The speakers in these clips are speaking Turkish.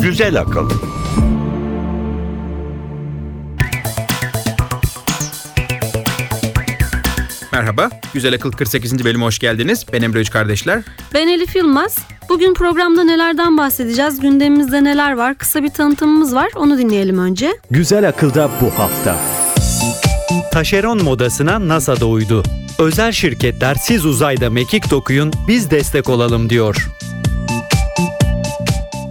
Güzel akıl. Merhaba, Güzel Akıl 48. bölüme hoş geldiniz. Ben Emre Üç Kardeşler. Ben Elif Yılmaz. Bugün programda nelerden bahsedeceğiz? Gündemimizde neler var? Kısa bir tanıtımımız var. Onu dinleyelim önce. Güzel akılda bu hafta. Taşeron modasına NASA da uydu. Özel şirketler siz uzayda mekik dokuyun, biz destek olalım diyor.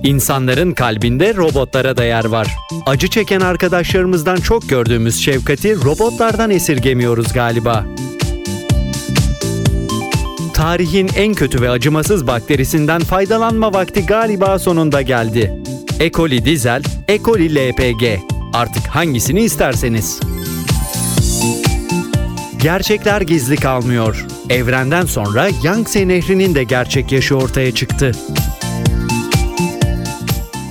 İnsanların kalbinde robotlara da yer var. Acı çeken arkadaşlarımızdan çok gördüğümüz şefkati robotlardan esirgemiyoruz galiba. Tarihin en kötü ve acımasız bakterisinden faydalanma vakti galiba sonunda geldi. E. coli dizel, E. LPG. Artık hangisini isterseniz. Gerçekler gizli kalmıyor. Evrenden sonra Yangtze Nehri'nin de gerçek yaşı ortaya çıktı.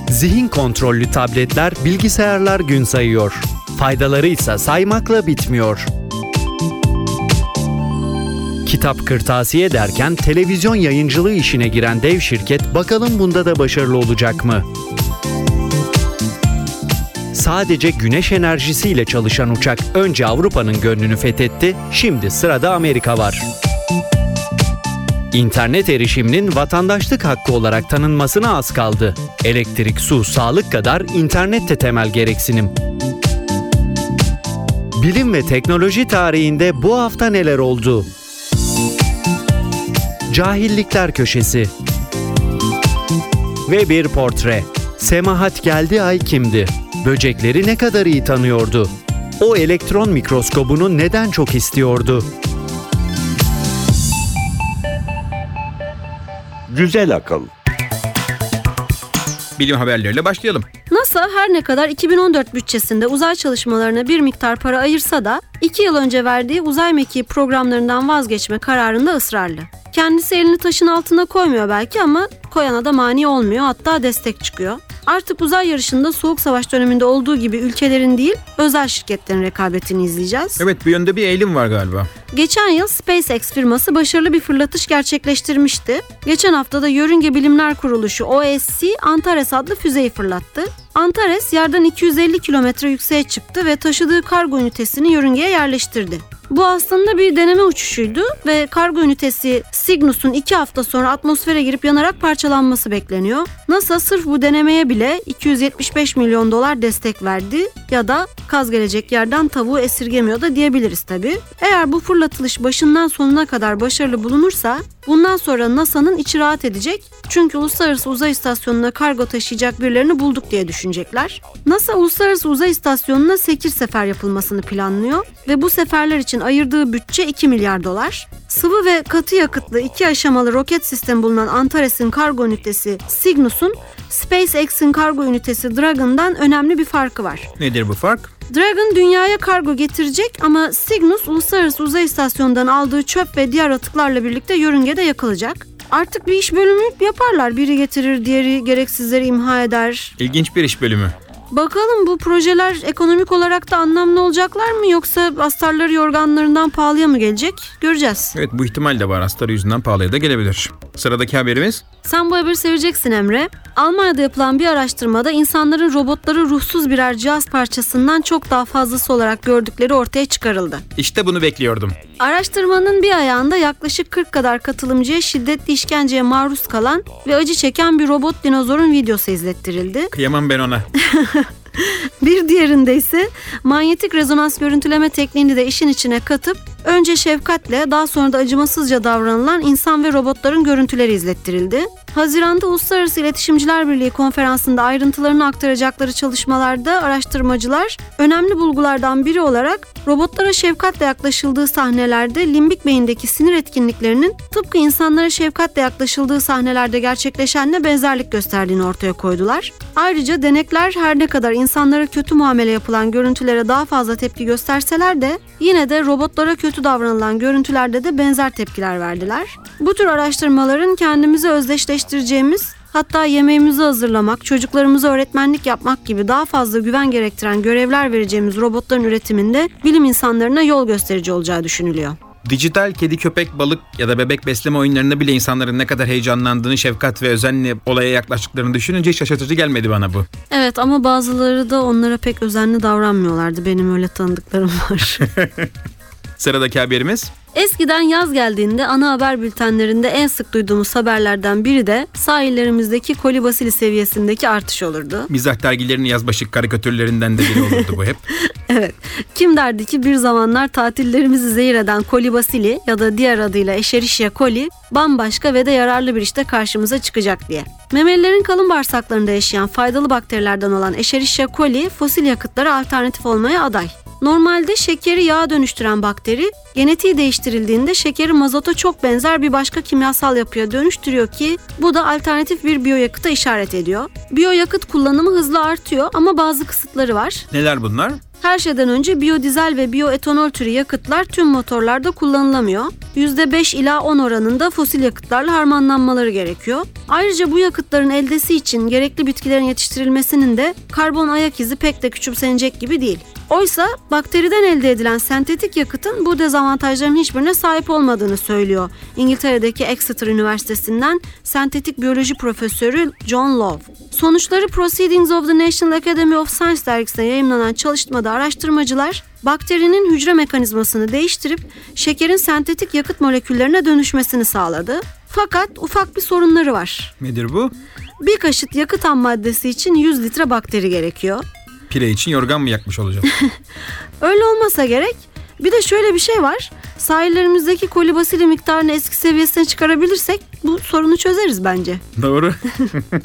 Zihin kontrollü tabletler, bilgisayarlar gün sayıyor. Faydaları ise saymakla bitmiyor. Kitap kırtasiye derken televizyon yayıncılığı işine giren dev şirket bakalım bunda da başarılı olacak mı? Sadece güneş enerjisiyle çalışan uçak önce Avrupa'nın gönlünü fethetti, şimdi sırada Amerika var. İnternet erişiminin vatandaşlık hakkı olarak tanınmasına az kaldı. Elektrik, su, sağlık kadar internet de temel gereksinim. Bilim ve teknoloji tarihinde bu hafta neler oldu? Cahillikler Köşesi Ve bir portre. Semahat geldi ay kimdi? Böcekleri ne kadar iyi tanıyordu? O elektron mikroskobunu neden çok istiyordu? Güzel akıl. Bilim haberleriyle başlayalım. NASA her ne kadar 2014 bütçesinde uzay çalışmalarına bir miktar para ayırsa da 2 yıl önce verdiği uzay mekiği programlarından vazgeçme kararında ısrarlı. Kendisi elini taşın altına koymuyor belki ama koyana da mani olmuyor hatta destek çıkıyor. Artık uzay yarışında Soğuk Savaş döneminde olduğu gibi ülkelerin değil özel şirketlerin rekabetini izleyeceğiz. Evet, bir yönde bir eğilim var galiba. Geçen yıl SpaceX firması başarılı bir fırlatış gerçekleştirmişti. Geçen hafta da Yörünge Bilimler Kuruluşu OSC Antares adlı füzeyi fırlattı. Antares yerden 250 kilometre yükseğe çıktı ve taşıdığı kargo ünitesini yörüngeye yerleştirdi. Bu aslında bir deneme uçuşuydu ve kargo ünitesi Cygnus'un iki hafta sonra atmosfere girip yanarak parçalanması bekleniyor. NASA sırf bu denemeye bile 275 milyon dolar destek verdi ya da kaz gelecek yerden tavuğu esirgemiyor da diyebiliriz tabi. Eğer bu fırlatılış başından sonuna kadar başarılı bulunursa bundan sonra NASA'nın içi rahat edecek çünkü Uluslararası Uzay İstasyonu'na kargo taşıyacak birilerini bulduk diye düşünecekler. NASA Uluslararası Uzay İstasyonu'na 8 sefer yapılmasını planlıyor ve bu seferler için ayırdığı bütçe 2 milyar dolar. Sıvı ve katı yakıtlı iki aşamalı roket sistemi bulunan Antares'in kargo ünitesi Cygnus'un SpaceX'in kargo ünitesi Dragon'dan önemli bir farkı var. Nedir bu fark? Dragon dünyaya kargo getirecek ama Cygnus Uluslararası Uzay İstasyonu'ndan aldığı çöp ve diğer atıklarla birlikte yörüngede yakılacak. Artık bir iş bölümü yaparlar. Biri getirir, diğeri gereksizleri imha eder. İlginç bir iş bölümü. Bakalım bu projeler ekonomik olarak da anlamlı olacaklar mı yoksa astarları yorganlarından pahalıya mı gelecek? Göreceğiz. Evet, bu ihtimal de var. Astarı yüzünden pahalıya da gelebilir. Sıradaki haberimiz? Sen bu haberi seveceksin Emre. Almanya'da yapılan bir araştırmada insanların robotları ruhsuz birer cihaz parçasından çok daha fazlası olarak gördükleri ortaya çıkarıldı. İşte bunu bekliyordum. Araştırmanın bir ayağında yaklaşık 40 kadar katılımcıya şiddetli işkenceye maruz kalan ve acı çeken bir robot dinozorun videosu izlettirildi. Kıyamam ben ona. Bir diğerinde ise manyetik rezonans görüntüleme tekniğini de işin içine katıp önce şefkatle daha sonra da acımasızca davranılan insan ve robotların görüntüleri izlettirildi. Haziranda Uluslararası İletişimciler Birliği konferansında ayrıntılarını aktaracakları çalışmalarda araştırmacılar önemli bulgulardan biri olarak robotlara şefkatle yaklaşıldığı sahnelerde limbik beyindeki sinir etkinliklerinin tıpkı insanlara şefkatle yaklaşıldığı sahnelerde gerçekleşenle benzerlik gösterdiğini ortaya koydular. Ayrıca denekler her ne kadar insanlara kötü muamele yapılan görüntülere daha fazla tepki gösterseler de yine de robotlara kötü davranılan görüntülerde de benzer tepkiler verdiler. Bu tür araştırmaların kendimizi özdeşleştireceğimiz Hatta yemeğimizi hazırlamak, çocuklarımıza öğretmenlik yapmak gibi daha fazla güven gerektiren görevler vereceğimiz robotların üretiminde bilim insanlarına yol gösterici olacağı düşünülüyor. Dijital kedi, köpek, balık ya da bebek besleme oyunlarında bile insanların ne kadar heyecanlandığını, şefkat ve özenle olaya yaklaştıklarını düşününce şaşırtıcı gelmedi bana bu. Evet ama bazıları da onlara pek özenli davranmıyorlardı. Benim öyle tanıdıklarım var. Sıradaki haberimiz Eskiden yaz geldiğinde ana haber bültenlerinde en sık duyduğumuz haberlerden biri de sahillerimizdeki kolibasili seviyesindeki artış olurdu. mizah dergilerinin yazbaşı karikatürlerinden de biri olurdu bu hep. Evet. Kim derdi ki bir zamanlar tatillerimizi zehir eden kolibasili ya da diğer adıyla Escherichia coli bambaşka ve de yararlı bir işte karşımıza çıkacak diye. Memelilerin kalın bağırsaklarında yaşayan faydalı bakterilerden olan Escherichia coli fosil yakıtlara alternatif olmaya aday. Normalde şekeri yağa dönüştüren bakteri genetiği değiştirildiğinde şekeri mazota çok benzer bir başka kimyasal yapıya dönüştürüyor ki bu da alternatif bir biyoyakıta işaret ediyor. Biyoyakıt kullanımı hızla artıyor ama bazı kısıtları var. Neler bunlar? Her şeyden önce biyodizel ve biyoetanol türü yakıtlar tüm motorlarda kullanılamıyor. %5 ila 10 oranında fosil yakıtlarla harmanlanmaları gerekiyor. Ayrıca bu yakıtların eldesi için gerekli bitkilerin yetiştirilmesinin de karbon ayak izi pek de küçümsenecek gibi değil. Oysa bakteriden elde edilen sentetik yakıtın bu dezavantajların hiçbirine sahip olmadığını söylüyor. İngiltere'deki Exeter Üniversitesi'nden sentetik biyoloji profesörü John Love. Sonuçları Proceedings of the National Academy of Science dergisinde yayımlanan çalışmada araştırmacılar bakterinin hücre mekanizmasını değiştirip şekerin sentetik yakıt moleküllerine dönüşmesini sağladı. Fakat ufak bir sorunları var. Nedir bu? Bir kaşık yakıt ham maddesi için 100 litre bakteri gerekiyor. Pire için yorgan mı yakmış olacağım? Öyle olmasa gerek. Bir de şöyle bir şey var. Sahillerimizdeki kolibasili miktarını eski seviyesine çıkarabilirsek bu sorunu çözeriz bence. Doğru.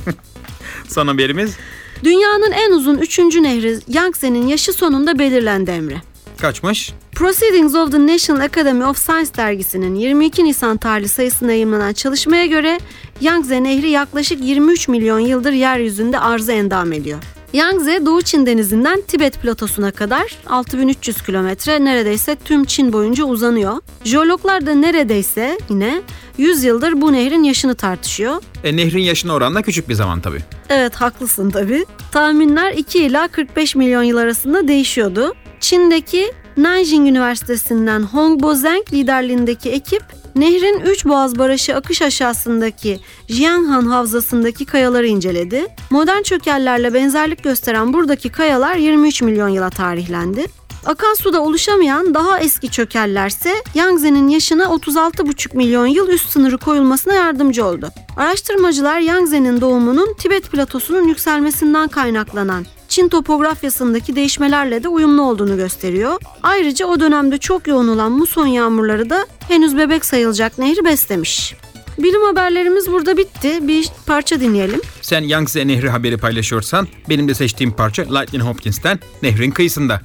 Son haberimiz Dünyanın en uzun üçüncü nehri Yangtze'nin yaşı sonunda belirlendi Emre. kaçmış? Proceedings of the National Academy of Science dergisinin 22 Nisan tarihli sayısında yayınlanan çalışmaya göre Yangtze Nehri yaklaşık 23 milyon yıldır yeryüzünde arıza endam ediyor. Yangtze Doğu Çin Denizi'nden Tibet platosuna kadar 6300 kilometre neredeyse tüm Çin boyunca uzanıyor. Jeologlar da neredeyse yine 100 yıldır bu nehrin yaşını tartışıyor. E, nehrin yaşına oranla küçük bir zaman tabii. Evet haklısın tabii. Tahminler 2 ila 45 milyon yıl arasında değişiyordu. Çin'deki Nanjing Üniversitesi'nden Hong Bozeng liderliğindeki ekip nehrin Üç Boğaz Barajı akış aşağısındaki Jianghan Havzası'ndaki kayaları inceledi. Modern çökellerle benzerlik gösteren buradaki kayalar 23 milyon yıla tarihlendi. Akan suda oluşamayan daha eski çökellerse Yangtze'nin yaşına 36,5 milyon yıl üst sınırı koyulmasına yardımcı oldu. Araştırmacılar Yangtze'nin doğumunun Tibet platosunun yükselmesinden kaynaklanan Çin topografyasındaki değişmelerle de uyumlu olduğunu gösteriyor. Ayrıca o dönemde çok yoğun olan muson yağmurları da henüz bebek sayılacak nehri beslemiş. Bilim haberlerimiz burada bitti. Bir parça dinleyelim. Sen Yangtze Nehri haberi paylaşıyorsan benim de seçtiğim parça Lightning Hopkins'ten Nehrin Kıyısında.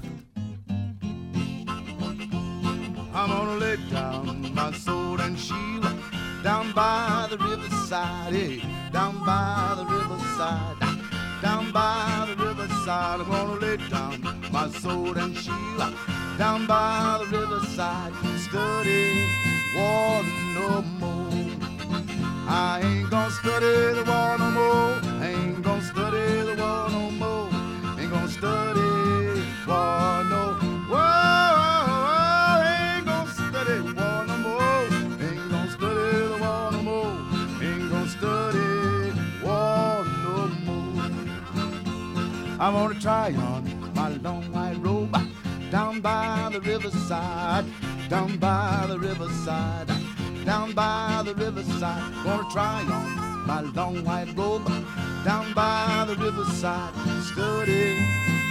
The riverside, hey, down by the riverside, down by the riverside. I'm gonna lay down my sword and shield down by the riverside, study war no more. I ain't gonna study the war no more. I ain't gonna study the war no more. Ain't gonna study war no more. I'm gonna try on my long white robe down by the riverside, down by the riverside, down by the riverside. Gonna try on my long white robe down by the riverside, study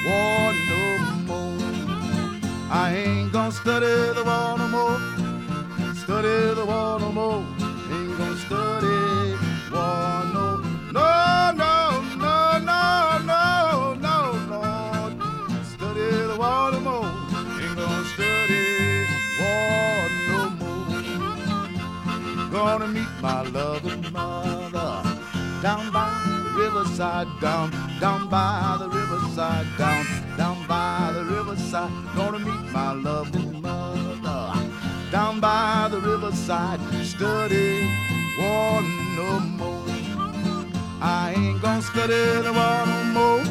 war no more. I ain't gonna study the war no more, study the war no more. My loving mother down by the riverside, down, down by the riverside, down, down by the riverside. Gonna meet my loving mother down by the riverside, study war no more. I ain't gonna study the war no more.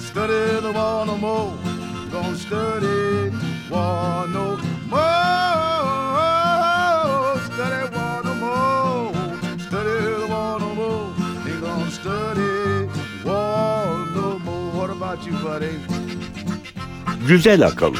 Study the war no more. Gonna study war no more. Study war study war no more. What about you, buddy? Güzel akıl.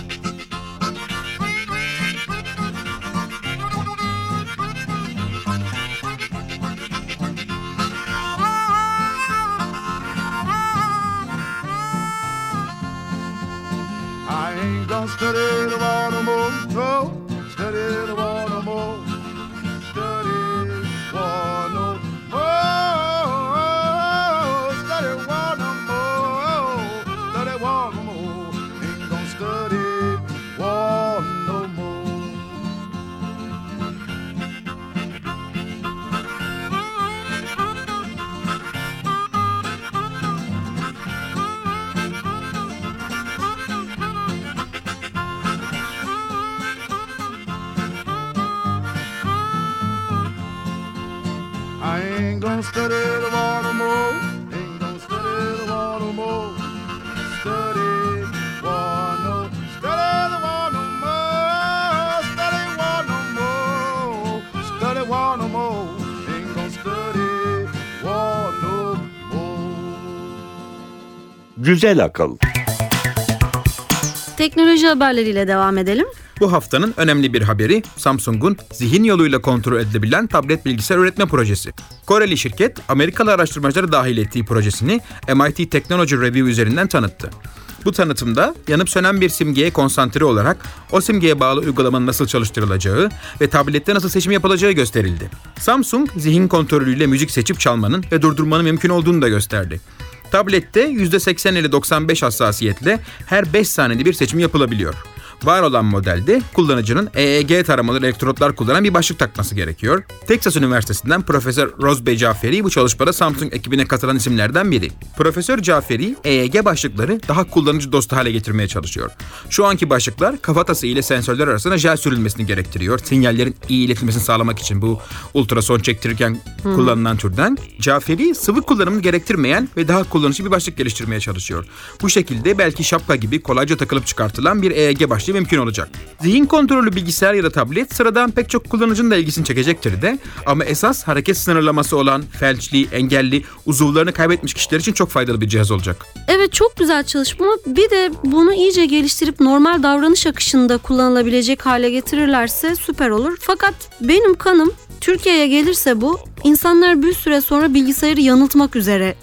Güzel akıl. Teknoloji haberleriyle devam edelim. Bu haftanın önemli bir haberi Samsung'un zihin yoluyla kontrol edilebilen tablet bilgisayar üretme projesi. Koreli şirket Amerikalı araştırmacıları dahil ettiği projesini MIT Technology Review üzerinden tanıttı. Bu tanıtımda yanıp sönen bir simgeye konsantre olarak o simgeye bağlı uygulamanın nasıl çalıştırılacağı ve tablette nasıl seçim yapılacağı gösterildi. Samsung zihin kontrolüyle müzik seçip çalmanın ve durdurmanın mümkün olduğunu da gösterdi. Tablette %80 ile 95 hassasiyetle her 5 saniyede bir seçim yapılabiliyor. Var olan modelde kullanıcının EEG taramalı elektrotlar kullanan bir başlık takması gerekiyor. Texas Üniversitesi'nden Profesör Rozbey Caferi bu çalışmada Samsung ekibine katılan isimlerden biri. Profesör Caferi EEG başlıkları daha kullanıcı dostu hale getirmeye çalışıyor. Şu anki başlıklar kafatası ile sensörler arasında jel sürülmesini gerektiriyor. Sinyallerin iyi iletilmesini sağlamak için bu ultrason çektirirken kullanılan türden. Caferi sıvı kullanımını gerektirmeyen ve daha kullanışlı bir başlık geliştirmeye çalışıyor. Bu şekilde belki şapka gibi kolayca takılıp çıkartılan bir EEG başlığı mümkün olacak. Zihin kontrollü bilgisayar ya da tablet sıradan pek çok kullanıcının da ilgisini çekecektir de ama esas hareket sınırlaması olan felçli, engelli, uzuvlarını kaybetmiş kişiler için çok faydalı bir cihaz olacak. Evet çok güzel çalışma. Bir de bunu iyice geliştirip normal davranış akışında kullanılabilecek hale getirirlerse süper olur. Fakat benim kanım Türkiye'ye gelirse bu insanlar bir süre sonra bilgisayarı yanıltmak üzere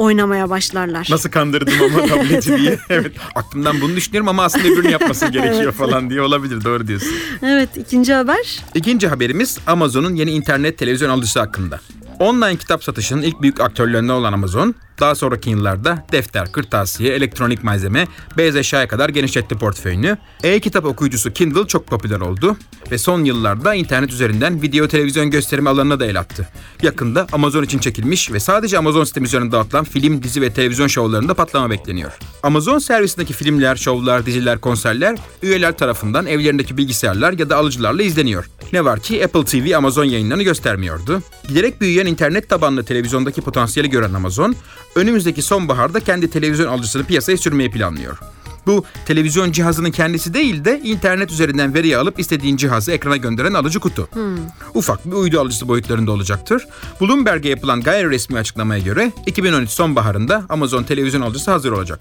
oynamaya başlarlar. Nasıl kandırdım ama tableti diye. evet aklımdan bunu düşünüyorum ama aslında öbürünü yapması gerekiyor falan diye olabilir doğru diyorsun. Evet ikinci haber. İkinci haberimiz Amazon'un yeni internet televizyon alıcısı hakkında. Online kitap satışının ilk büyük aktörlerinden olan Amazon, daha sonraki yıllarda defter, kırtasiye, elektronik malzeme, beyaz eşyaya kadar genişletti portföyünü. E-kitap okuyucusu Kindle çok popüler oldu ve son yıllarda internet üzerinden video televizyon gösterimi alanına da el attı. Yakında Amazon için çekilmiş ve sadece Amazon sistemi üzerinden dağıtılan film, dizi ve televizyon şovlarında patlama bekleniyor. Amazon servisindeki filmler, şovlar, diziler, konserler üyeler tarafından evlerindeki bilgisayarlar ya da alıcılarla izleniyor. Ne var ki Apple TV Amazon yayınlarını göstermiyordu. Giderek büyüyen internet tabanlı televizyondaki potansiyeli gören Amazon, önümüzdeki sonbaharda kendi televizyon alıcısını piyasaya sürmeyi planlıyor. Bu televizyon cihazının kendisi değil de internet üzerinden veriyi alıp istediğin cihazı ekrana gönderen alıcı kutu. Ufak bir uydu alıcısı boyutlarında olacaktır. Bloomberg'e yapılan gayri resmi açıklamaya göre 2013 sonbaharında Amazon televizyon alıcısı hazır olacak.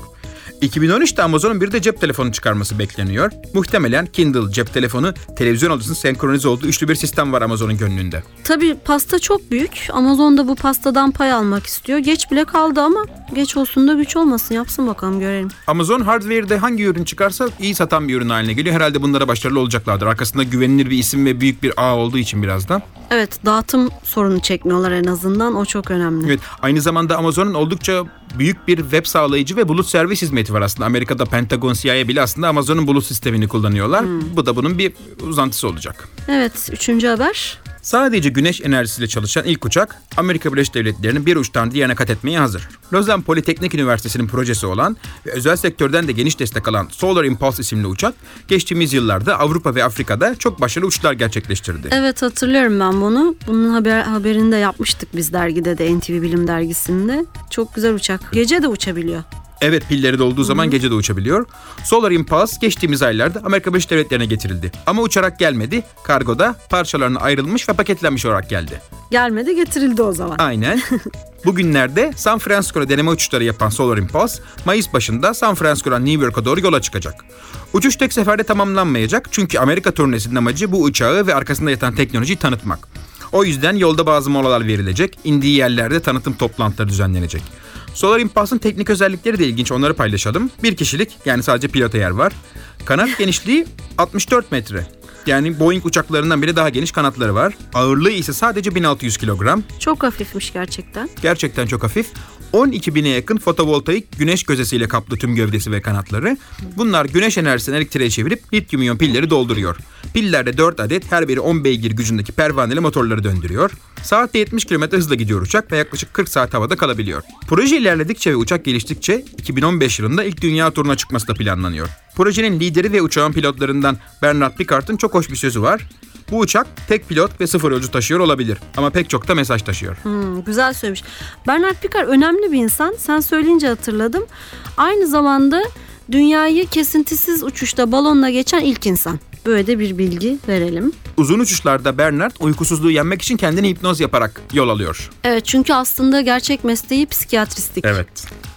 2013'te Amazon'un bir de cep telefonu çıkarması bekleniyor. Muhtemelen Kindle cep telefonu televizyon alıcısının senkronize olduğu üçlü bir sistem var Amazon'un gönlünde. Tabii pasta çok büyük. Amazon da bu pastadan pay almak istiyor. Geç bile kaldı ama geç olsun da güç olmasın. Yapsın bakalım görelim. Amazon hardware'de hangi ürün çıkarsa iyi satan bir ürün haline geliyor. Herhalde bunlara başarılı olacaklardır. Arkasında güvenilir bir isim ve büyük bir ağ olduğu için biraz da. Evet dağıtım sorunu çekmiyorlar en azından. O çok önemli. Evet, aynı zamanda Amazon'un oldukça büyük bir web sağlayıcı ve bulut servis hizmeti var aslında. Amerika'da Pentagon, CIA bile aslında Amazon'un bulut sistemini kullanıyorlar. Bu da bunun bir uzantısı olacak. Evet üçüncü haber. Sadece güneş enerjisiyle çalışan ilk uçak Amerika Birleşik Devletleri'nin bir uçtan diğerine kat etmeye hazır. Lausanne Politeknik Üniversitesi'nin projesi olan ve özel sektörden de geniş destek alan Solar Impulse isimli uçak geçtiğimiz yıllarda Avrupa ve Afrika'da çok başarılı uçuşlar gerçekleştirdi. Evet hatırlıyorum ben bunu. Bunun haber, haberini de yapmıştık biz dergide de NTV Bilim Dergisi'nde. Çok güzel uçak. Gece de uçabiliyor. Evet pilleri dolduğu zaman gece de uçabiliyor. Solar Impulse geçtiğimiz aylarda Amerika Birleşik Devletleri'ne getirildi. Ama uçarak gelmedi. Kargoda parçalarına ayrılmış ve paketlenmiş olarak geldi. Gelmedi getirildi o zaman. Aynen. Bugünlerde San Francisco'da deneme uçuşları yapan Solar Impulse, Mayıs başında San Francisco'dan New York'a doğru yola çıkacak. Uçuş tek seferde tamamlanmayacak çünkü Amerika turnesinin amacı bu uçağı ve arkasında yatan teknolojiyi tanıtmak. O yüzden yolda bazı molalar verilecek, indiği yerlerde tanıtım toplantıları düzenlenecek. Solar Impulse'ın teknik özellikleri de ilginç onları paylaşalım. Bir kişilik yani sadece pilota yer var. Kanat genişliği 64 metre. Yani Boeing uçaklarından bile daha geniş kanatları var. Ağırlığı ise sadece 1600 kilogram. Çok hafifmiş gerçekten. Gerçekten çok hafif. 12 bine yakın fotovoltaik güneş gözesiyle kaplı tüm gövdesi ve kanatları. Bunlar güneş enerjisini elektriğe çevirip lityum iyon pilleri dolduruyor. Pillerde 4 adet her biri 10 beygir gücündeki pervaneli motorları döndürüyor. Saatte 70 km hızla gidiyor uçak ve yaklaşık 40 saat havada kalabiliyor. Proje ilerledikçe ve uçak geliştikçe 2015 yılında ilk dünya turuna çıkması da planlanıyor. Projenin lideri ve uçağın pilotlarından Bernard Picart'ın çok hoş bir sözü var. Bu uçak tek pilot ve sıfır yolcu taşıyor olabilir ama pek çok da mesaj taşıyor. Hmm, güzel söylemiş. Bernard Picard önemli bir insan. Sen söyleyince hatırladım. Aynı zamanda dünyayı kesintisiz uçuşta balonla geçen ilk insan. Böyle de bir bilgi verelim. Uzun uçuşlarda Bernard uykusuzluğu yenmek için kendini hipnoz yaparak yol alıyor. Evet çünkü aslında gerçek mesleği psikiyatristlik. Evet.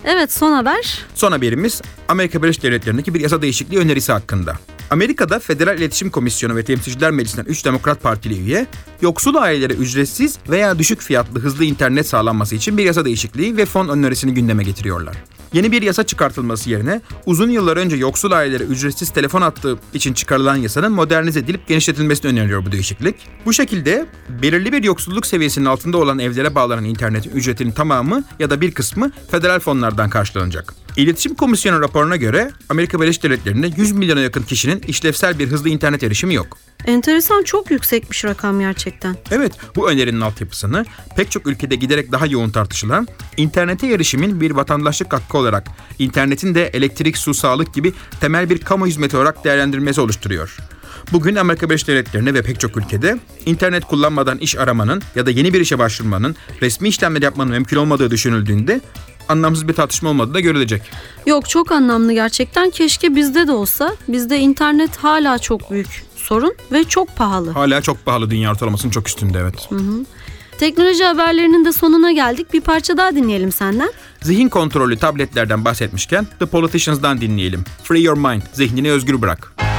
Evet son haber. Son haberimiz Amerika Birleşik Devletleri'ndeki bir yasa değişikliği önerisi hakkında. Amerika'da Federal İletişim Komisyonu ve Temsilciler Meclisi'nden 3 Demokrat Partili üye, yoksul ailelere ücretsiz veya düşük fiyatlı hızlı internet sağlanması için bir yasa değişikliği ve fon önerisini gündeme getiriyorlar. Yeni bir yasa çıkartılması yerine uzun yıllar önce yoksul ailelere ücretsiz telefon hattı için çıkarılan yasanın modernize edilip genişletilmesini öneriyor bu değişiklik. Bu şekilde belirli bir yoksulluk seviyesinin altında olan evlere bağlanan internetin ücretinin tamamı ya da bir kısmı federal fonlardan karşılanacak. İletişim Komisyonu raporuna göre Amerika Birleşik Devletleri'nde 100 milyona yakın kişinin işlevsel bir hızlı internet erişimi yok. Enteresan çok yüksekmiş rakam gerçekten. Evet, bu önerinin altyapısını pek çok ülkede giderek daha yoğun tartışılan internete erişimin bir vatandaşlık hakkı olarak, internetin de elektrik, su, sağlık gibi temel bir kamu hizmeti olarak değerlendirilmesi oluşturuyor. Bugün Amerika Birleşik Devletleri'nde ve pek çok ülkede internet kullanmadan iş aramanın ya da yeni bir işe başvurmanın, resmi işlemler yapmanın mümkün olmadığı düşünüldüğünde anlamsız bir tartışma olmadığı da görülecek. Yok çok anlamlı gerçekten. Keşke bizde de olsa. Bizde internet hala çok büyük sorun ve çok pahalı. Hala çok pahalı dünya ortalamasının çok üstünde evet. Teknoloji haberlerinin de sonuna geldik. Bir parça daha dinleyelim senden. Zihin kontrollü tabletlerden bahsetmişken The Politicians'dan dinleyelim. Free Your Mind, zihnini özgür bırak.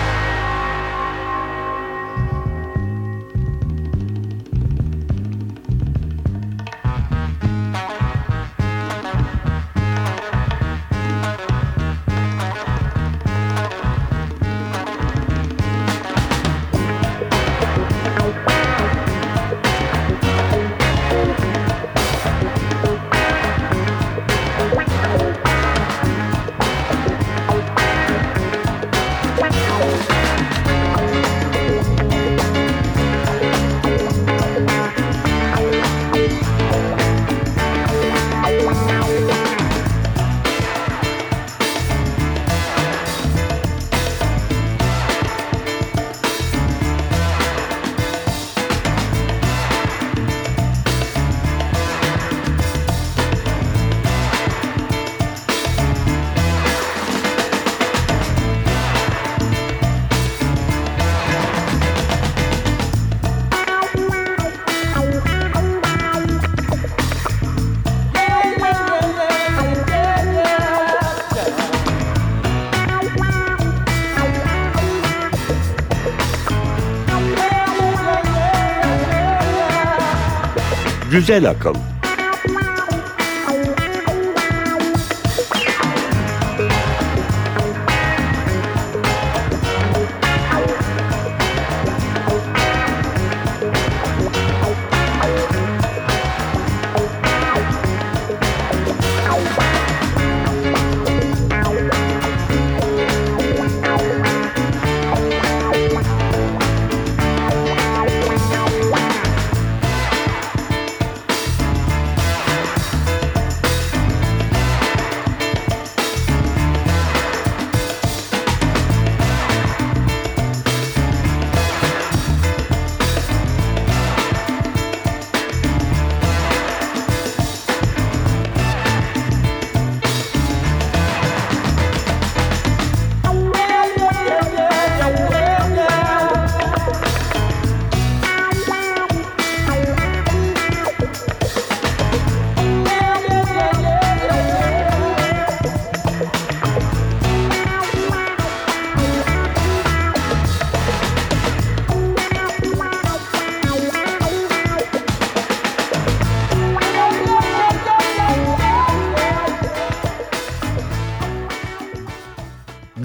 Güzel akıl.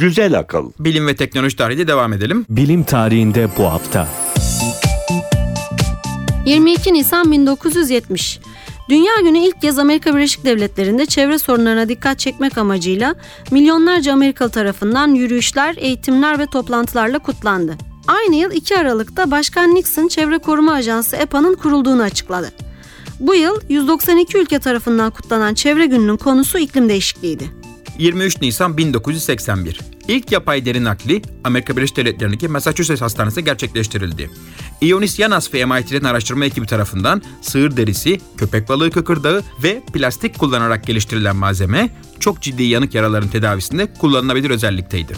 Güzel akıl. Bilim ve teknoloji tarihi devam edelim. Bilim tarihinde bu hafta. 22 Nisan 1970. Dünya Günü ilk kez Amerika Birleşik Devletleri'nde çevre sorunlarına dikkat çekmek amacıyla milyonlarca Amerikalı tarafından yürüyüşler, eğitimler ve toplantılarla kutlandı. Aynı yıl 2 Aralık'ta Başkan Nixon Çevre Koruma Ajansı EPA'nın kurulduğunu açıkladı. Bu yıl 192 ülke tarafından kutlanan Çevre Günü'nün konusu iklim değişikliğiydi. 23 Nisan 1981. İlk yapay deri nakli Amerika Birleşik Devletleri'ndeki Massachusetts Hastanesi'nde gerçekleştirildi. Ionis Yanas ve MIT'nin araştırma ekibi tarafından sığır derisi, köpek balığı kıkırdağı ve plastik kullanarak geliştirilen malzeme çok ciddi yanık yaraların tedavisinde kullanılabilir özellikteydi.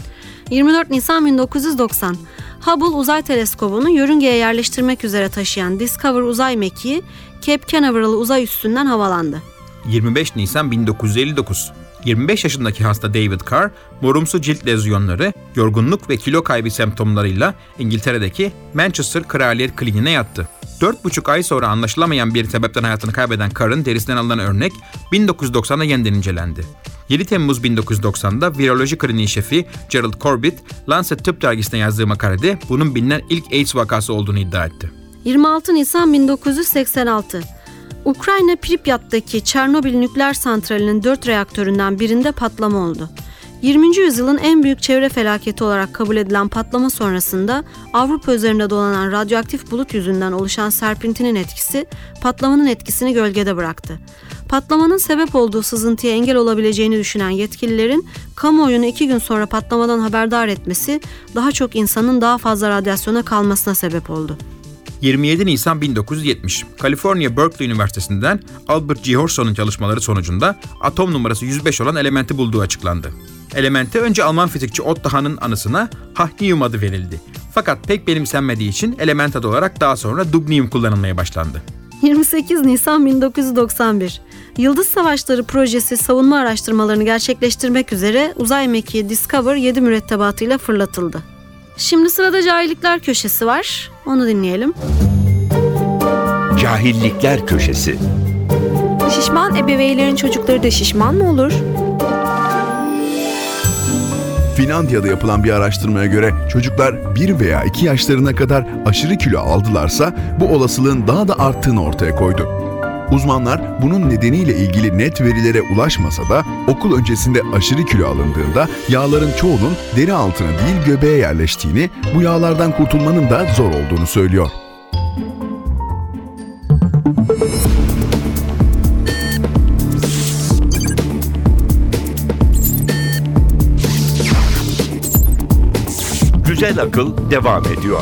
24 Nisan 1990. Hubble Uzay Teleskobu'nu yörüngeye yerleştirmek üzere taşıyan Discover uzay mekiği Cape Canaveral uzay üssünden havalandı. 25 Nisan 1959. 25 yaşındaki hasta David Carr, morumsu cilt lezyonları, yorgunluk ve kilo kaybı semptomlarıyla İngiltere'deki Manchester Kraliyet Kliniğine yattı. 4,5 ay sonra anlaşılamayan bir sebepten hayatını kaybeden Carr'ın derisinden alınan örnek 1990'da yeniden incelendi. 7 Temmuz 1990'da viroloji kliniği şefi Gerald Corbett, Lancet Tıp dergisine yazdığı makalede bunun bilinen ilk AIDS vakası olduğunu iddia etti. 26 Nisan 1986. Ukrayna Pripyat'taki Çernobil nükleer santralinin 4 reaktöründen birinde patlama oldu. 20. yüzyılın en büyük çevre felaketi olarak kabul edilen patlama sonrasında Avrupa üzerinde dolanan radyoaktif bulut yüzünden oluşan serpintinin etkisi patlamanın etkisini gölgede bıraktı. Patlamanın sebep olduğu sızıntıya engel olabileceğini düşünen yetkililerin kamuoyunu iki gün sonra patlamadan haberdar etmesi daha çok insanın daha fazla radyasyona kalmasına sebep oldu. 27 Nisan 1970, Kaliforniya Berkeley Üniversitesi'nden Albert G. Horson'un çalışmaları sonucunda atom numarası 105 olan elementi bulduğu açıklandı. Elemente önce Alman fizikçi Otto Hahn'ın anısına hafnium adı verildi. Fakat pek benimsenmediği için element adı olarak daha sonra dubnium kullanılmaya başlandı. 28 Nisan 1991. Yıldız Savaşları projesi savunma araştırmalarını gerçekleştirmek üzere uzay mekiği Discover 7 mürettebatıyla fırlatıldı. Şimdi sırada cahillikler köşesi var. Onu dinleyelim. Cahillikler köşesi. Şişman ebeveynlerin çocukları da şişman mı olur? Finlandiya'da yapılan bir araştırmaya göre çocuklar 1 veya 2 yaşlarına kadar aşırı kilo aldılarsa bu olasılığın daha da arttığını ortaya koydu. Uzmanlar bunun nedeniyle ilgili net verilere ulaşmasa da okul öncesinde aşırı kilo alındığında yağların çoğunun deri altına değil göbeğe yerleştiğini, bu yağlardan kurtulmanın da zor olduğunu söylüyor. Güzel akıl devam ediyor.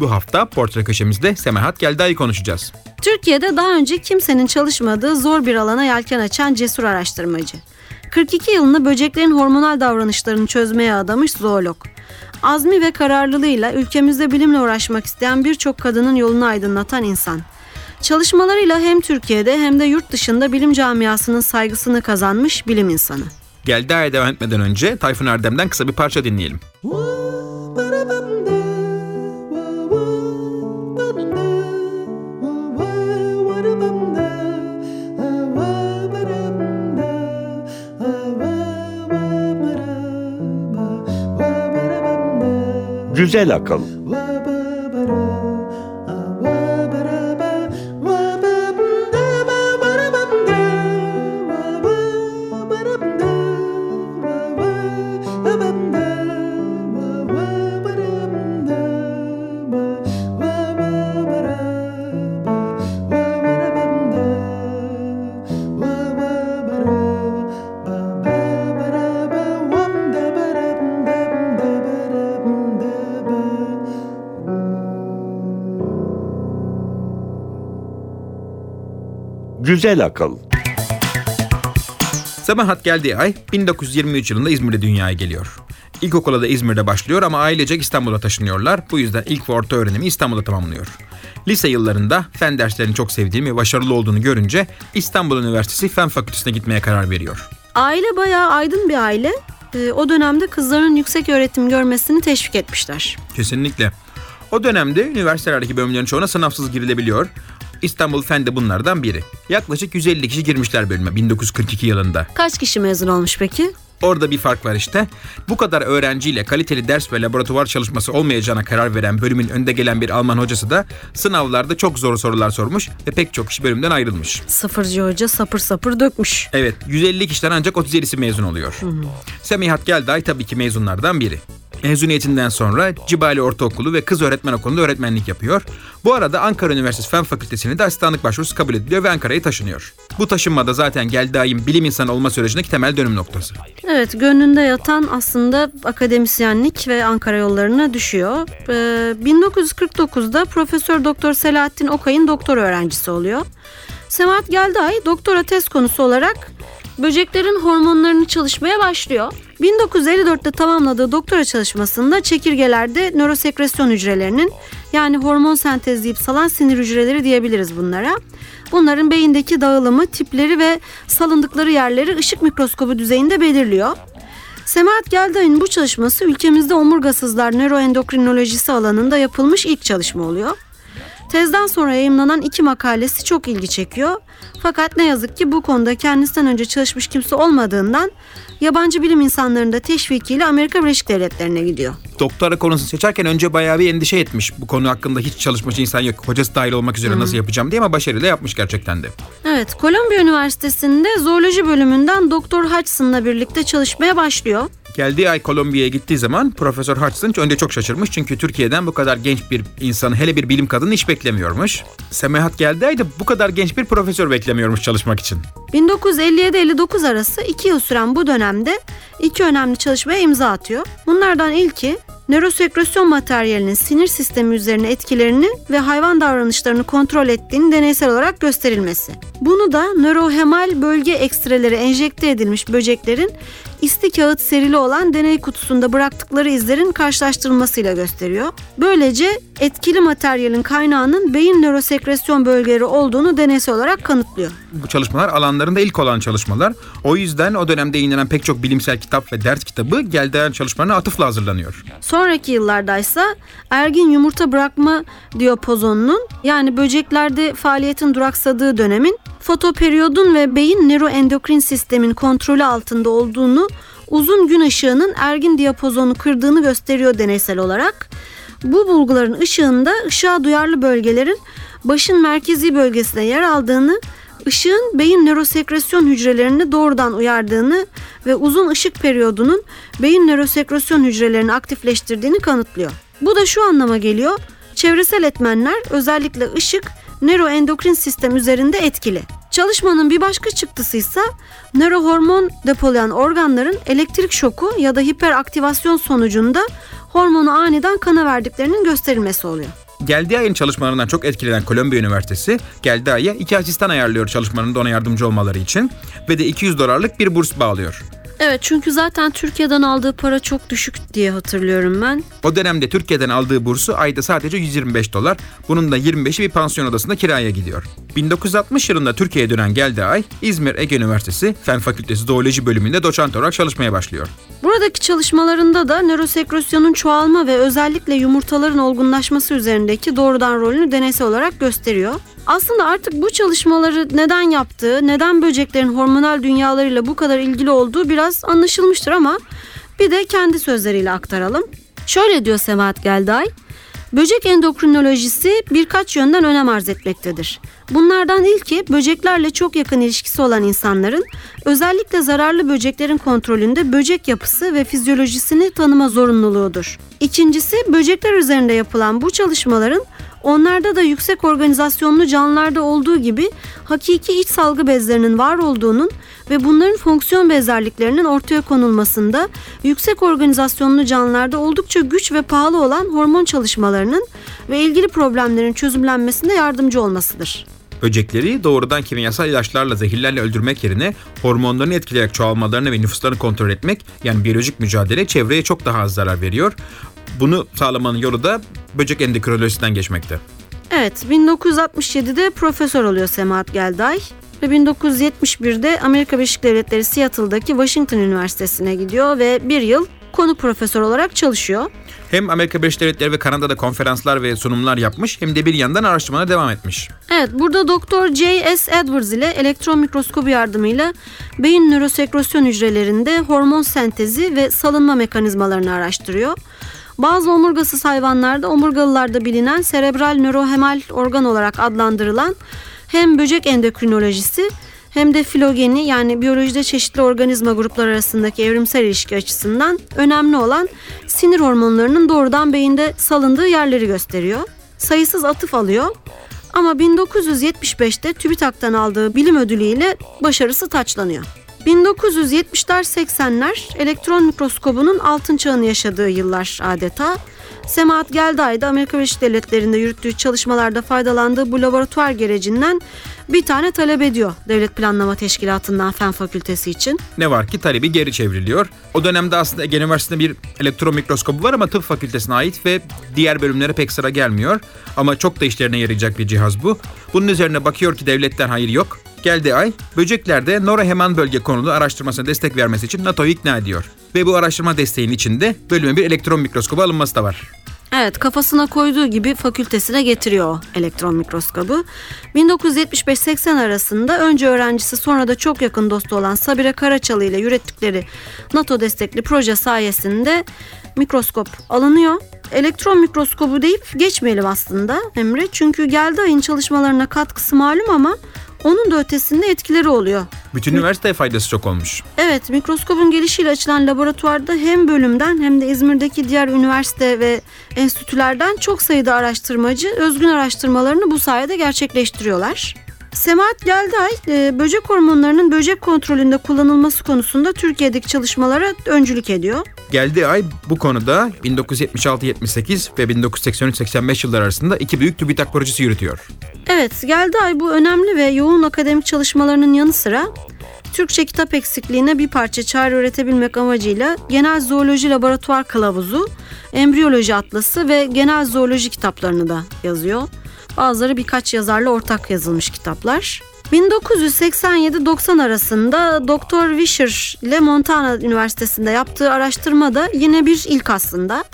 Bu hafta portre köşemizde Semahat Gelda'yı konuşacağız. Türkiye'de daha önce kimsenin çalışmadığı zor bir alana yelken açan cesur araştırmacı. 42 yılını böceklerin hormonal davranışlarını çözmeye adamış zoolog. Azmi ve kararlılığıyla ülkemizde bilimle uğraşmak isteyen birçok kadının yolunu aydınlatan insan. Çalışmalarıyla hem Türkiye'de hem de yurt dışında bilim camiasının saygısını kazanmış bilim insanı. Gelda'ya devam etmeden önce Tayfun Erdem'den kısa bir parça dinleyelim. Güzel akıl. Güzel akıl. Semahat geldiği ay 1923 yılında İzmir'de dünyaya geliyor. İlkokula da İzmir'de başlıyor ama ailecek İstanbul'a taşınıyorlar. Bu yüzden ilk ve orta öğrenimi İstanbul'da tamamlıyor. Lise yıllarında fen derslerini çok sevdiğini ve başarılı olduğunu görünce İstanbul Üniversitesi Fen Fakültesine gitmeye karar veriyor. Aile bayağı aydın bir aile. Ee, o dönemde kızların yüksek öğretim görmesini teşvik etmişler. Kesinlikle. O dönemde üniversitelerdeki bölümlerin çoğuna sınavsız girilebiliyor. İstanbul Fen de bunlardan biri. Yaklaşık 150 kişi girmişler bölüme 1942 yılında. Kaç kişi mezun olmuş peki? Orada bir fark var işte. Bu kadar öğrenciyle kaliteli ders ve laboratuvar çalışması olmayacağına karar veren bölümün önde gelen bir Alman hocası da sınavlarda çok zor sorular sormuş ve pek çok kişi bölümden ayrılmış. Sıfırcı hoca sapır sapır dökmüş. Evet 150 kişiden ancak 37'si mezun oluyor. Semihat Gelday tabii ki mezunlardan biri. Mezuniyetinden sonra Cibali Ortaokulu ve Kız Öğretmen Okulu'nda öğretmenlik yapıyor. Bu arada Ankara Üniversitesi Fen Fakültesi'ne de asistanlık başvurusu kabul ediliyor ve Ankara'ya taşınıyor. Bu taşınmada zaten Gelday'ın bilim insanı olma sürecindeki temel dönüm noktası. Evet gönlünde yatan aslında akademisyenlik ve Ankara yollarına düşüyor. Ee, 1949'da Profesör Doktor Selahattin Okay'ın doktor öğrencisi oluyor. Semahat Gelday doktora tez konusu olarak böceklerin hormonlarını çalışmaya başlıyor. 1954'te tamamladığı doktora çalışmasında çekirgelerde nörosekresyon hücrelerinin yani hormon sentezleyip salan sinir hücreleri diyebiliriz bunlara. Bunların beyindeki dağılımı, tipleri ve salındıkları yerleri ışık mikroskobu düzeyinde belirliyor. Semahat Gelday'ın bu çalışması ülkemizde omurgasızlar nöroendokrinolojisi alanında yapılmış ilk çalışma oluyor. Tezden sonra yayımlanan iki makalesi çok ilgi çekiyor. Fakat ne yazık ki bu konuda kendisinden önce çalışmış kimse olmadığından yabancı bilim insanlarının da teşvikiyle Amerika Birleşik Devletleri'ne gidiyor. Doktora konusunu seçerken önce bayağı bir endişe etmiş. Bu konu hakkında hiç çalışmış insan yok. Hocası dahil olmak üzere nasıl yapacağım diye ama başarıyla yapmış gerçekten de. Evet, Kolombiya Üniversitesi'nde zooloji bölümünden Doktor Hodgson'la birlikte çalışmaya başlıyor. Geldiği ay Kolombiya'ya gittiği zaman Profesör Hodgson önce çok şaşırmış. Çünkü Türkiye'den bu kadar genç bir insan hele bir bilim kadını hiç beklemiyormuş. Semahat geldiği ay da bu kadar genç bir profesör beklemiyormuş çalışmak için. 1957-59 arası iki yıl süren bu dönemde iki önemli çalışmaya imza atıyor. Bunlardan ilki nörosekresyon materyalinin sinir sistemi üzerine etkilerini ve hayvan davranışlarını kontrol ettiğini deneysel olarak gösterilmesi. Bunu da nörohemal bölge ekstreleri enjekte edilmiş böceklerin isti kağıt serili olan deney kutusunda bıraktıkları izlerin karşılaştırılmasıyla gösteriyor. Böylece etkili materyalin kaynağının beyin nörosekresyon bölgeleri olduğunu deneysel olarak kanıtlıyor. Bu çalışmalar alanlarında ilk olan çalışmalar. O yüzden o dönemde yayınlanan pek çok bilimsel kitap ve ders kitabı Geldiği çalışmalarına atıfla hazırlanıyor. Sonraki yıllardaysa ergin yumurta bırakma diyapozonunun yani böceklerde faaliyetin duraksadığı dönemin fotoperiyodun ve beyin nöroendokrin sistemin kontrolü altında olduğunu uzun gün ışığının ergin diyapozonu kırdığını gösteriyor deneysel olarak. Bu bulguların ışığında ışığa duyarlı bölgelerin başın merkezi bölgesinde yer aldığını, ışığın beyin nörosekresyon hücrelerini doğrudan uyardığını ve uzun ışık periyodunun beyin nörosekresyon hücrelerini aktifleştirdiğini kanıtlıyor. Bu da şu anlama geliyor. Çevresel etmenler özellikle ışık nöroendokrin sistem üzerinde etkili. Çalışmanın bir başka çıktısı ise nörohormon depolayan organların elektrik şoku ya da hiperaktivasyon sonucunda hormonu aniden kana verdiklerinin gösterilmesi oluyor. Geldiği ayın çalışmalarından çok etkilenen Kolombiya Üniversitesi geldiği aya iki asistan ayarlıyor çalışmalarında ona yardımcı olmaları için ve de 200 dolarlık bir burs bağlıyor. Evet çünkü zaten Türkiye'den aldığı para çok düşük diye hatırlıyorum ben. O dönemde Türkiye'den aldığı bursu ayda sadece 125 dolar. Bunun da 25'i bir pansiyon odasında kiraya gidiyor. 1960 yılında Türkiye'ye dönen geldiği ay İzmir Ege Üniversitesi Fen Fakültesi Zooloji bölümünde doçent olarak çalışmaya başlıyor. Buradaki çalışmalarında da nörosekresyonun çoğalma ve özellikle yumurtaların olgunlaşması üzerindeki doğrudan rolünü deneysel olarak gösteriyor. Aslında artık bu çalışmaları neden yaptığı, neden böceklerin hormonal dünyalarıyla bu kadar ilgili olduğu biraz anlaşılmıştır ama bir de kendi sözleriyle aktaralım. Şöyle diyor Semahat Gelday. Böcek endokrinolojisi birkaç yönden önem arz etmektedir. Bunlardan ilki böceklerle çok yakın ilişkisi olan insanların özellikle zararlı böceklerin kontrolünde böcek yapısı ve fizyolojisini tanıma zorunluluğudur. İkincisi böcekler üzerinde yapılan bu çalışmaların onlarda da yüksek organizasyonlu canlılarda olduğu gibi hakiki iç salgı bezlerinin var olduğunun ve bunların fonksiyon benzerliklerinin ortaya konulmasında yüksek organizasyonlu canlılarda oldukça güç ve pahalı olan hormon çalışmalarının ve ilgili problemlerin çözümlenmesinde yardımcı olmasıdır. Böcekleri doğrudan kimyasal ilaçlarla, zehirlerle öldürmek yerine hormonlarını etkileyerek çoğalmalarını ve nüfuslarını kontrol etmek yani biyolojik mücadele çevreye çok daha az zarar veriyor. Bunu sağlamanın yolu da böcek endokrinolojisinden geçmekte. Evet 1967'de profesör oluyor Semahat Gelday ve 1971'de Amerika Birleşik Devletleri Seattle'daki Washington Üniversitesi'ne gidiyor ve bir yıl konuk profesör olarak çalışıyor. Hem Amerika Birleşik Devletleri ve Kanada'da konferanslar ve sunumlar yapmış hem de bir yandan araştırmana devam etmiş. Evet burada Doktor J.S. Edwards ile elektron mikroskobu yardımıyla beyin nörosekrosyon hücrelerinde hormon sentezi ve salınma mekanizmalarını araştırıyor. Bazı omurgasız hayvanlarda omurgalılarda bilinen serebral nörohemal organ olarak adlandırılan hem böcek endokrinolojisi hem de filogeni yani biyolojide çeşitli organizma grupları arasındaki evrimsel ilişki açısından önemli olan sinir hormonlarının doğrudan beyinde salındığı yerleri gösteriyor. Sayısız atıf alıyor ama 1975'te TÜBİTAK'tan aldığı bilim ödülüyle başarısı taçlanıyor. 1970'ler 80'ler elektron mikroskobunun altın çağını yaşadığı yıllar adeta. Semahat Gelday da Amerika Birleşik Devletleri'nde yürüttüğü çalışmalarda faydalandığı bu laboratuvar gerecinden bir tane talep ediyor Devlet Planlama Teşkilatı'ndan Fen Fakültesi için. Ne var ki talebi geri çevriliyor. O dönemde aslında Ege Üniversitesi'nde bir elektron mikroskobu var ama tıp fakültesine ait ve diğer bölümlere pek sıra gelmiyor. Ama çok da işlerine yarayacak bir cihaz bu. Bunun üzerine bakıyor ki devletten hayır yok. Geldi ay, böceklerde Nora bölge konulu araştırmasına destek vermesi için NATO'yu ikna ediyor. Ve bu araştırma desteğinin içinde bölüme bir elektron mikroskobu alınması da var. Evet kafasına koyduğu gibi fakültesine getiriyor elektron mikroskobu. 1975-80 arasında önce öğrencisi sonra da çok yakın dostu olan Sabire Karaçalı ile yürüttükleri NATO destekli proje sayesinde mikroskop alınıyor. Elektron mikroskobu deyip geçmeyelim aslında Emre. Çünkü geldi ayın çalışmalarına katkısı malum ama onun da ötesinde etkileri oluyor. Bütün üniversiteye faydası çok olmuş. Evet, mikroskobun gelişiyle açılan laboratuvarda hem bölümden hem de İzmir'deki diğer üniversite ve enstitülerden çok sayıda araştırmacı özgün araştırmalarını bu sayede gerçekleştiriyorlar. Semahat Gelday, e, böcek hormonlarının böcek kontrolünde kullanılması konusunda Türkiye'deki çalışmalara öncülük ediyor. Geldiği ay bu konuda 1976-78 ve 1983-85 yıllar arasında iki büyük TÜBİTAK projesi yürütüyor. Evet, Gelday bu önemli ve yoğun akademik çalışmalarının yanı sıra Türkçe kitap eksikliğine bir parça çare üretebilmek amacıyla Genel Zooloji Laboratuvar Kılavuzu, Embriyoloji Atlası ve Genel Zooloji kitaplarını da yazıyor. Bazıları birkaç yazarla ortak yazılmış kitaplar. 1987-90 arasında Dr. Wisher ile Montana Üniversitesi'nde yaptığı araştırmada yine bir ilk aslında.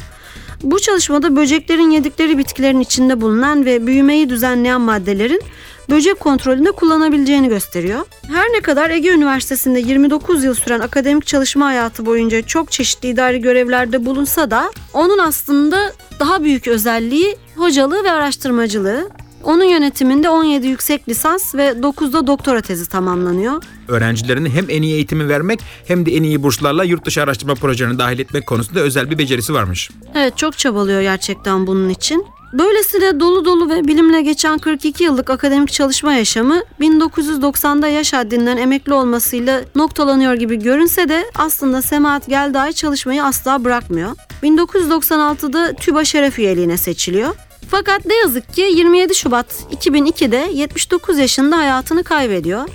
Bu çalışmada böceklerin yedikleri bitkilerin içinde bulunan ve büyümeyi düzenleyen maddelerin böcek kontrolünde kullanabileceğini gösteriyor. Her ne kadar Ege Üniversitesi'nde 29 yıl süren akademik çalışma hayatı boyunca çok çeşitli idari görevlerde bulunsa da onun aslında daha büyük özelliği hocalığı ve araştırmacılığı. Onun yönetiminde 17 yüksek lisans ve 9'da doktora tezi tamamlanıyor. Öğrencilerine hem en iyi eğitimi vermek hem de en iyi burslarla yurt dışı araştırma projelerine dahil etmek konusunda özel bir becerisi varmış. Evet çok çabalıyor gerçekten bunun için. Böylesine dolu dolu ve bilimle geçen 42 yıllık akademik çalışma yaşamı 1990'da yaş haddinden emekli olmasıyla noktalanıyor gibi görünse de aslında Semahat Gelday çalışmayı asla bırakmıyor. 1996'da TÜBA şeref üyeliğine seçiliyor. Fakat ne yazık ki 27 Şubat 2002'de 79 yaşında hayatını kaybediyor.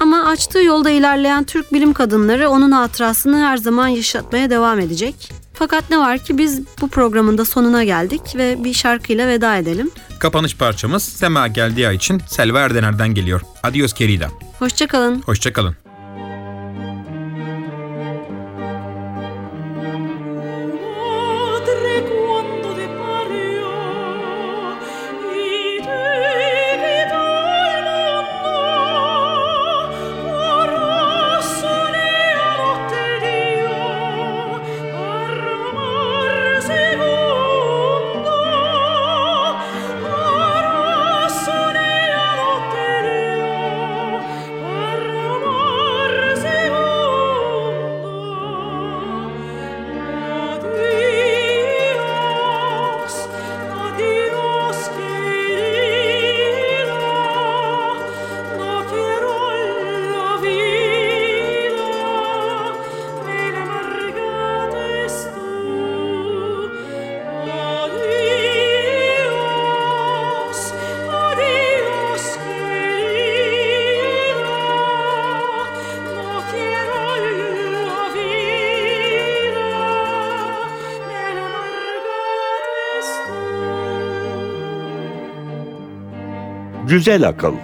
Ama açtığı yolda ilerleyen Türk bilim kadınları onun hatırasını her zaman yaşatmaya devam edecek. Fakat ne var ki biz bu programın da sonuna geldik ve bir şarkıyla veda edelim. Kapanış parçamız Sema geldiği ay için Selva Erdener'den geliyor. Adios querida. Hoşçakalın. Hoşçakalın. Güzel akıl.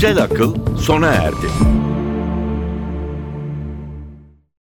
Güzel akıl sona erdi.